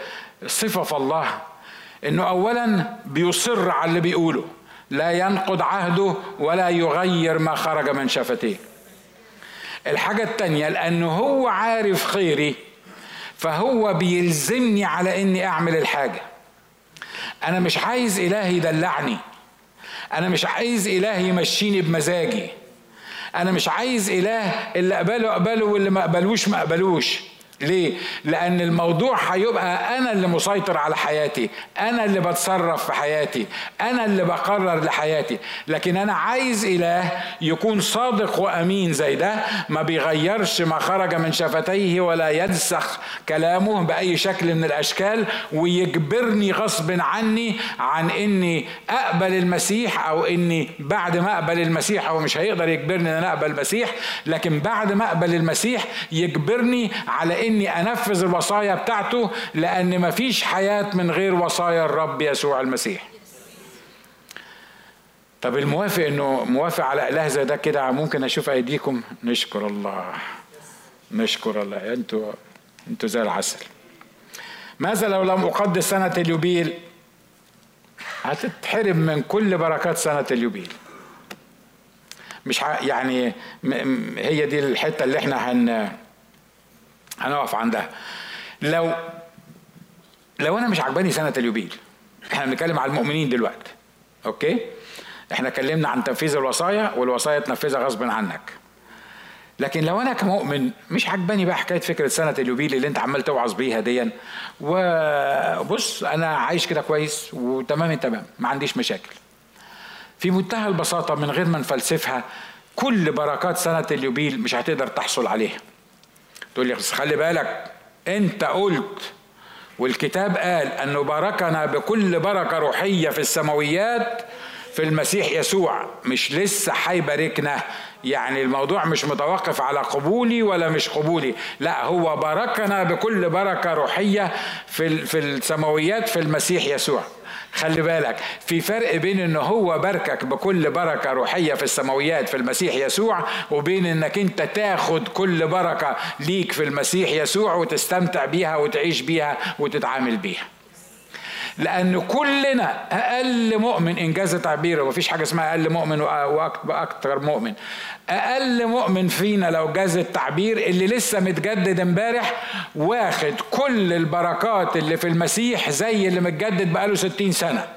Speaker 1: صفة في الله إنه أولا بيصر على اللي بيقوله. لا ينقض عهده ولا يغير ما خرج من شفتيه. الحاجة التانية لأنه هو عارف خيري فهو بيلزمني على إني أعمل الحاجة. أنا مش عايز إلهي يدلعني. أنا مش عايز إلهي يمشيني بمزاجي. أنا مش عايز إله اللي أقبله أقبله واللي ما أقبلوش ما أقبلوش. ليه؟ لأن الموضوع هيبقى أنا اللي مسيطر على حياتي، أنا اللي بتصرف في حياتي، أنا اللي بقرر لحياتي، لكن أنا عايز إله يكون صادق وأمين زي ده، ما بيغيرش ما خرج من شفتيه ولا ينسخ كلامه بأي شكل من الأشكال ويجبرني غصب عني عن إني أقبل المسيح أو إني بعد ما أقبل المسيح هو مش هيقدر يجبرني إن أنا أقبل المسيح، لكن بعد ما أقبل المسيح يجبرني على إني أنفذ الوصايا بتاعته لأن مفيش حياة من غير وصايا الرب يسوع المسيح. طب الموافق إنه موافق على إله زي ده كده ممكن أشوف أيديكم؟ نشكر الله. نشكر الله. أنتوا أنتوا زي العسل. ماذا لو لم أقدس سنة اليوبيل؟ هتتحرم من كل بركات سنة اليوبيل. مش يعني هي دي الحتة اللي إحنا هن هنقف عندها لو لو أنا مش عجباني سنة اليوبيل إحنا بنتكلم على المؤمنين دلوقتي أوكي؟ إحنا اتكلمنا عن تنفيذ الوصايا والوصايا تنفذها غصب عنك. لكن لو أنا كمؤمن مش عجباني بقى حكاية فكرة سنة اليوبيل اللي أنت عمال توعظ بيها ديا. وبص أنا عايش كده كويس وتمام تمام ما عنديش مشاكل. في منتهى البساطة من غير ما نفلسفها كل بركات سنة اليوبيل مش هتقدر تحصل عليها. تقول لي بس خلي بالك انت قلت والكتاب قال انه باركنا بكل بركة روحية في السماويات في المسيح يسوع. مش لسه هيباركنا. يعني الموضوع مش متوقف على قبولي ولا مش قبولي. لا هو باركنا بكل بركة روحية في في السماويات في المسيح يسوع. خلي بالك في فرق بين إن هو باركك بكل بركة روحية في السماويات في المسيح يسوع وبين إنك أنت تاخد كل بركة ليك في المسيح يسوع وتستمتع بيها وتعيش بيها وتتعامل بيها. لأن كلنا أقل مؤمن إنجاز تعبيره. مفيش حاجة اسمها أقل مؤمن وأكثر مؤمن. أقل مؤمن فينا لو جاز التعبير اللي لسه متجدد امبارح واخد كل البركات اللي في المسيح زي اللي متجدد بقاله ستين سنة.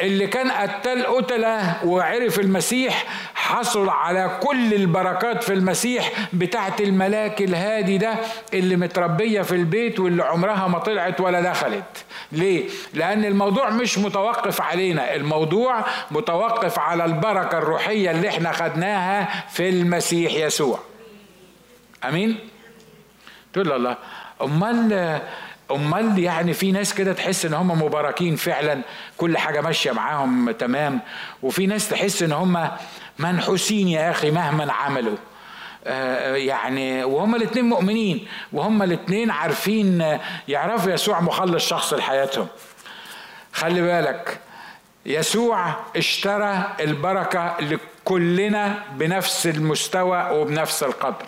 Speaker 1: اللي كان قتال قتلة وعرف المسيح حصل على كل البركات في المسيح بتاعت الملاك الهادي ده اللي متربية في البيت واللي عمرها ما طلعت ولا دخلت ليه؟ لأن الموضوع مش متوقف علينا الموضوع متوقف على البركة الروحية اللي إحنا خدناها في المسيح يسوع أمين؟ تقول الله أمال أمال يعني في ناس كده تحس إن هم مباركين فعلا كل حاجة ماشية معاهم تمام وفي ناس تحس إن هم منحوسين يا أخي مهما عملوا. آه، يعني وهما الاثنين مؤمنين وهما الاثنين عارفين يعرفوا يسوع مخلص شخص لحياتهم. خلي بالك يسوع اشترى البركة لكلنا بنفس المستوى وبنفس القدر.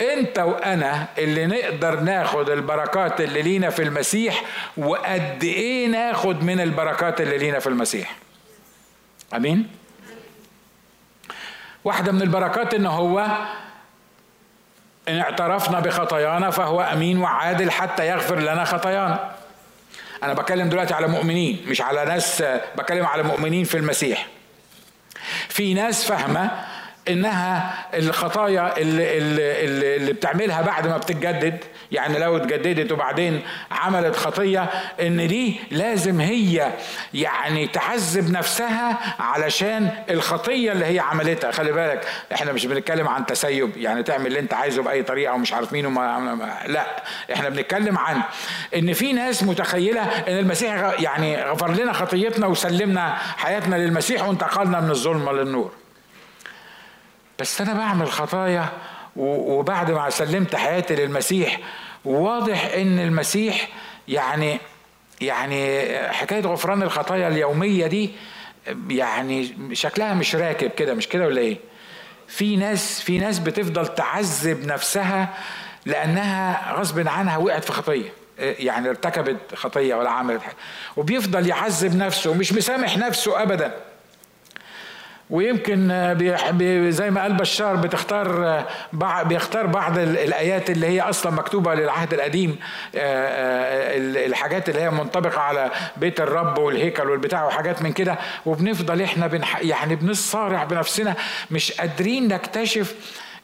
Speaker 1: انت وأنا اللي نقدر ناخد البركات اللي لينا في المسيح وقد إيه ناخد من البركات اللي لينا في المسيح. آمين؟ واحدة من البركات إن هو إن اعترفنا بخطايانا فهو أمين وعادل حتى يغفر لنا خطايانا. أنا بكلم دلوقتي على مؤمنين مش على ناس بكلم على مؤمنين في المسيح. في ناس فاهمة إنها الخطايا اللي, اللي, اللي بتعملها بعد ما بتتجدد. يعني لو اتجددت وبعدين عملت خطية إن دي لازم هي يعني تعذب نفسها علشان الخطية اللي هي عملتها. خلي بالك إحنا مش بنتكلم عن تسيب يعني تعمل اللي انت عايزه بأي طريقة ومش عارف مين وما لا إحنا بنتكلم عن إن في ناس متخيلة إن المسيح يعني غفر لنا خطيتنا وسلمنا حياتنا للمسيح وانتقلنا من الظلمة للنور. بس أنا بعمل خطايا وبعد ما سلمت حياتي للمسيح واضح إن المسيح يعني يعني حكاية غفران الخطايا اليومية دي يعني شكلها مش راكب كده مش كده ولا إيه؟ في ناس في ناس بتفضل تعذب نفسها لأنها غصب عنها وقعت في خطية يعني ارتكبت خطية ولا عملت حاجة وبيفضل يعذب نفسه ومش مسامح نفسه ابدا. ويمكن زي ما قال بشار بتختار بيختار بعض الآيات اللي هي أصلا مكتوبة للعهد القديم آه، آه، الحاجات اللي هي منطبقة على بيت الرب والهيكل والبتاع وحاجات من كده. وبنفضل إحنا بنح يعني بنصارع بنفسنا مش قادرين نكتشف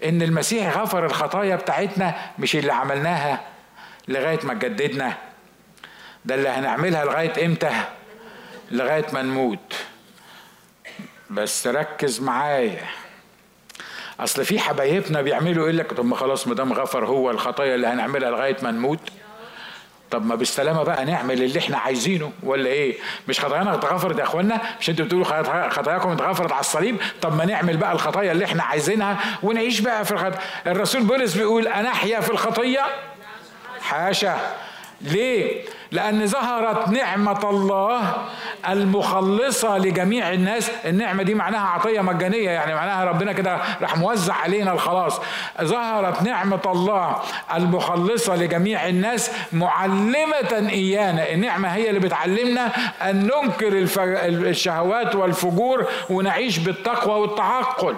Speaker 1: إن المسيح غفر الخطايا بتاعتنا مش اللي عملناها لغاية ما جددنا ده اللي هنعملها لغاية إمتى؟ لغاية ما نموت. بس ركز معايا. أصل في حبايبنا بيعملوا إيه لك طب ما خلاص ما دام غفر هو الخطايا اللي هنعملها لغاية ما نموت طب ما بالسلامة بقى نعمل اللي إحنا عايزينه. ولا إيه؟ مش خطايانا اتغفرت يا اخوانا مش أنتوا بتقولوا خطاياكم اتغفرت على الصليب؟ طب ما نعمل بقى الخطايا اللي إحنا عايزينها ونعيش بقى في الخطايا الرسول بولس بيقول أنا أحيا في الخطية؟ حاشا. ليه؟ لأن ظهرت نعمة الله المخلصة لجميع الناس. النعمة دي معناها عطية مجانية يعني معناها ربنا كده راح موزع علينا الخلاص. ظهرت نعمة الله المخلصة لجميع الناس معلمة إيانا. النعمة هي اللي بتعلمنا أن ننكر الشهوات والفجور ونعيش بالتقوى والتعقل.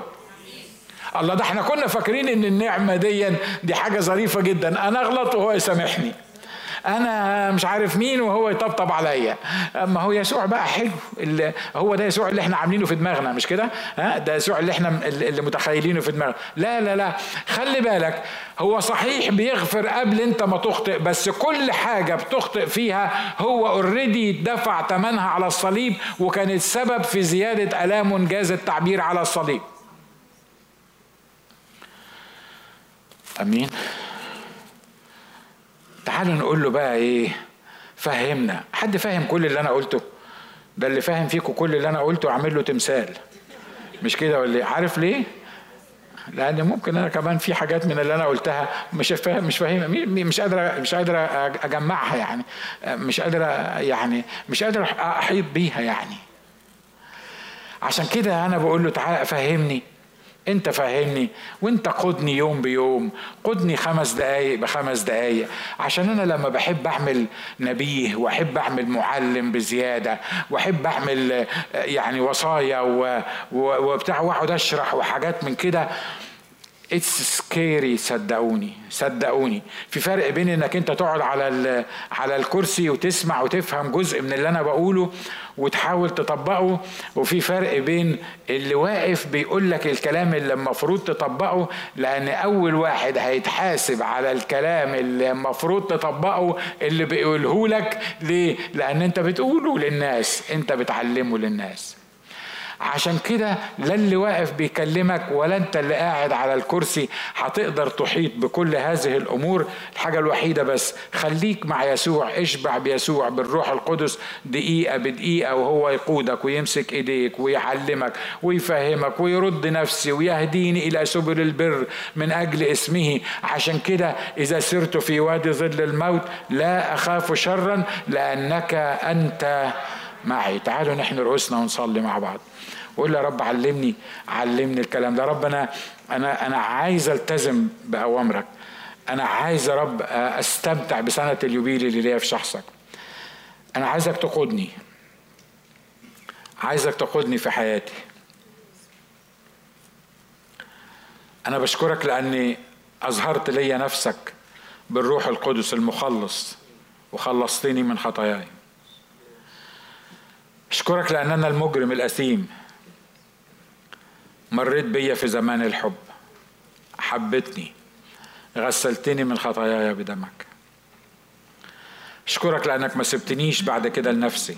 Speaker 1: الله ده إحنا كنا فاكرين إن النعمة دي دي حاجة ظريفة جدا. أنا أغلط وهو يسامحني. أنا مش عارف مين وهو يطبطب عليا. ما هو يسوع بقى حلو. اللي هو ده يسوع اللي إحنا عاملينه في دماغنا مش كده؟ ها؟ ده يسوع اللي إحنا اللي متخيلينه في دماغنا. لا لا لا. خلي بالك هو صحيح بيغفر قبل أنت ما تخطئ بس كل حاجة بتخطئ فيها هو اوريدي دفع ثمنها على الصليب وكانت سبب في زيادة ألام جاز التعبير على الصليب. أمين؟ تعالوا نقول له بقى إيه فهمنا. حد فاهم كل اللي أنا قلته؟ ده اللي فاهم فيكم كل اللي أنا قلته اعمل له تمثال. مش كده ولا إيه؟ عارف ليه؟ لأن ممكن أنا كمان في حاجات من اللي أنا قلتها مش فاهم مش فاهم مش قادر مش قادر أجمعها يعني. مش قادر يعني مش قادر أحيط بيها يعني. عشان كده أنا بقول له تعالى فهمني. انت فهمني وانت قدني يوم بيوم قدني خمس دقايق بخمس دقايق. عشان أنا لما بحب اعمل نبيه واحب اعمل معلم بزيادة واحب اعمل يعني وصايا وبتاع واقعد اشرح وحاجات من كده it's scary صدقوني صدقوني. في فرق بين إنك أنت تقعد على على الكرسي وتسمع وتفهم جزء من اللي أنا بقوله وتحاول تطبقه وفي فرق بين اللي واقف بيقول لك الكلام اللي المفروض تطبقه لأن أول واحد هيتحاسب على الكلام اللي المفروض تطبقه اللي بيقوله لك ليه؟ لأن أنت بتقوله للناس أنت بتعلمه للناس. عشان كده لا اللي واقف بيكلمك ولا انت اللي قاعد على الكرسي هتقدر تحيط بكل هذه الأمور. الحاجة الوحيدة بس خليك مع يسوع اشبع بيسوع بالروح القدس. دقيقة بدقيقة وهو يقودك ويمسك إيديك ويعلمك ويفهمك ويرد نفسي ويهديني إلى سبل البر من أجل اسمه. عشان كده إذا سرت في وادي ظل الموت لا أخاف شرا لأنك أنت معي. تعالوا نحن رؤوسنا ونصلي مع بعض. وقول يا رب علمني علمني الكلام ده. رب أنا أنا أنا عايز ألتزم بأوامرك. أنا عايز يا رب أستمتع بسنة اليوبيل اللي ليا في شخصك. أنا عايزك تقودني. عايزك تقودني في حياتي. أنا بشكرك لأني أظهرت لي نفسك بالروح القدس المخلص وخلصتني من خطاياي. أشكرك لأن أنا المجرم الأثيم. مريت بيا في زمان الحب. حبتني. غسلتني من خطاياي بدمك. أشكرك لأنك ما سبتنيش بعد كده لنفسي.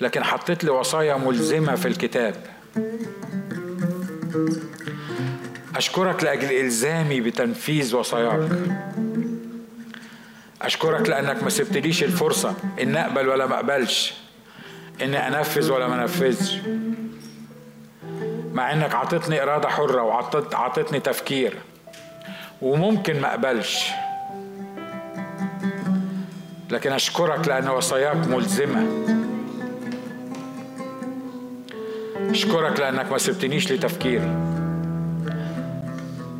Speaker 1: لكن حطيت لي وصايا ملزمة في الكتاب. أشكرك لأجل إلزامي بتنفيذ وصاياك. أشكرك لأنك ما سبتليش الفرصة إن أقبل ولا ما أقبلش. إني أنفذ ولا ما أنفذش. مع إنك عطتني إرادة حرة وعطتني تفكير. وممكن ما أقبلش. لكن أشكرك لأن وصاياك ملزمة. أشكرك لأنك ما سبتنيش لتفكيري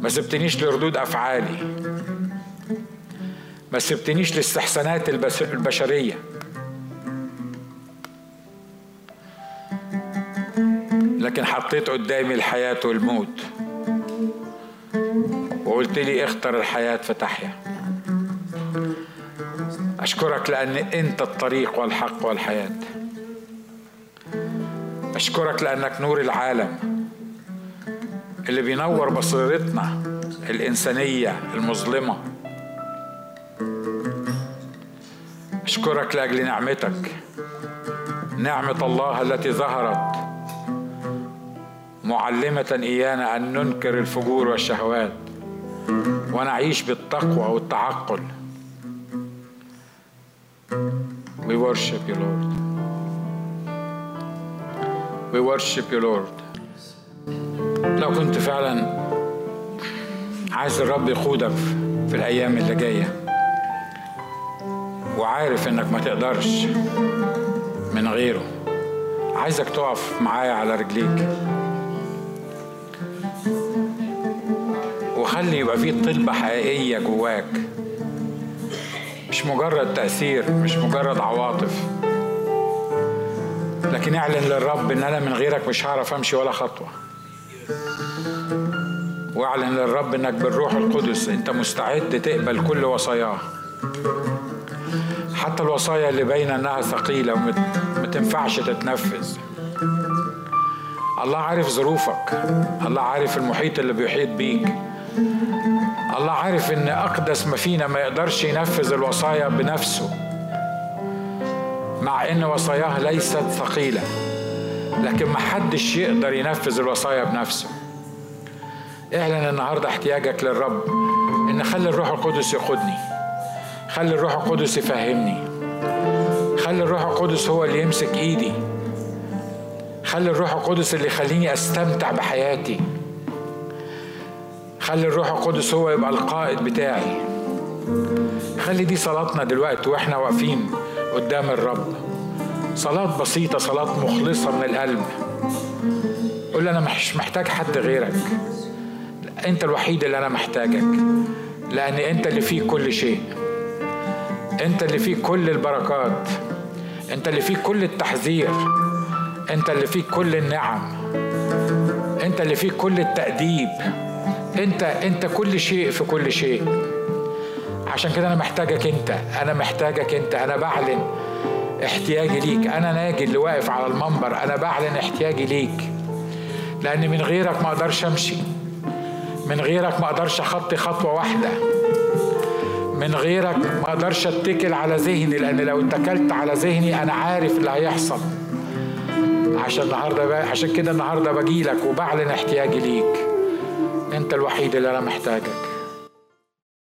Speaker 1: ما سبتنيش لردود أفعالي. ما سبتنيش لاستحسانات البشرية. لكن حطيت قدامي الحياة والموت. وقلت لي اختر الحياة فتحيا أشكرك لأن أنت الطريق والحق والحياة. أشكرك لأنك نور العالم اللي بينور بصيرتنا الإنسانية المظلمة. أشكرك لأجل نعمتك. نعمة الله التي ظهرت معلمة إيانا أن ننكر الفجور والشهوات ونعيش بالتقوى والتعقل We worship you, Lord. We worship you, Lord. لو كنت فعلا عايز الرب يقودك في الأيام اللي جاية وعارف إنك ما تقدرش من غيره عايزك تقف معايا على رجليك وخلي يبقى فيه طلبة حقيقية جواك. مش مجرد تأثير مش مجرد عواطف. لكن اعلن للرب إن أنا من غيرك مش هعرف أمشي ولا خطوة. واعلن للرب إنك بالروح القدس أنت مستعد تقبل كل وصاياه. حتى الوصايا اللي باينة إنها ثقيلة وما تنفعش تتنفذ. الله عارف ظروفك. الله عارف المحيط اللي بيحيط بيك. الله عارف إن أقدس ما فينا ما يقدرش ينفذ الوصايا بنفسه مع إن وصاياه ليست ثقيلة لكن ما حدش يقدر ينفذ الوصايا بنفسه. اعلن النهارده احتياجك للرب إن خلي الروح القدس يقودني خلي الروح القدس يفهمني خلي الروح القدس هو اللي يمسك إيدي خلي الروح القدس اللي يخليني أستمتع بحياتي. خلي الروح القدس هو يبقى القائد بتاعي. خلي دي صلاتنا دلوقتي وإحنا واقفين قدام الرب. صلاة بسيطة صلاة مخلصة من القلب قول أنا مش محتاج حد غيرك. أنت الوحيد اللي أنا محتاجك. لأن أنت اللي فيك كل شيء. أنت اللي فيك كل البركات. أنت اللي فيك كل التحذير. أنت اللي فيك كل النعم. أنت اللي فيك كل التأديب. أنت أنت كل شيء في كل شيء. عشان كده أنا محتاجك أنت أنا محتاجك أنت أنا بعلن احتياجي ليك. أنا ناجي اللي واقف على المنبر أنا بعلن احتياجي ليك. لأن من غيرك ما أقدرش أمشي. من غيرك ما أقدرش أخطي خطوة واحدة. من غيرك ما أقدرش أتكل على ذهني لأن لو اتكلت على ذهني أنا عارف اللي هيحصل. عشان النهارده عشان كده النهارده باجي لك وبعلن احتياجي ليك. أنت الوحيد اللي أنا محتاجك.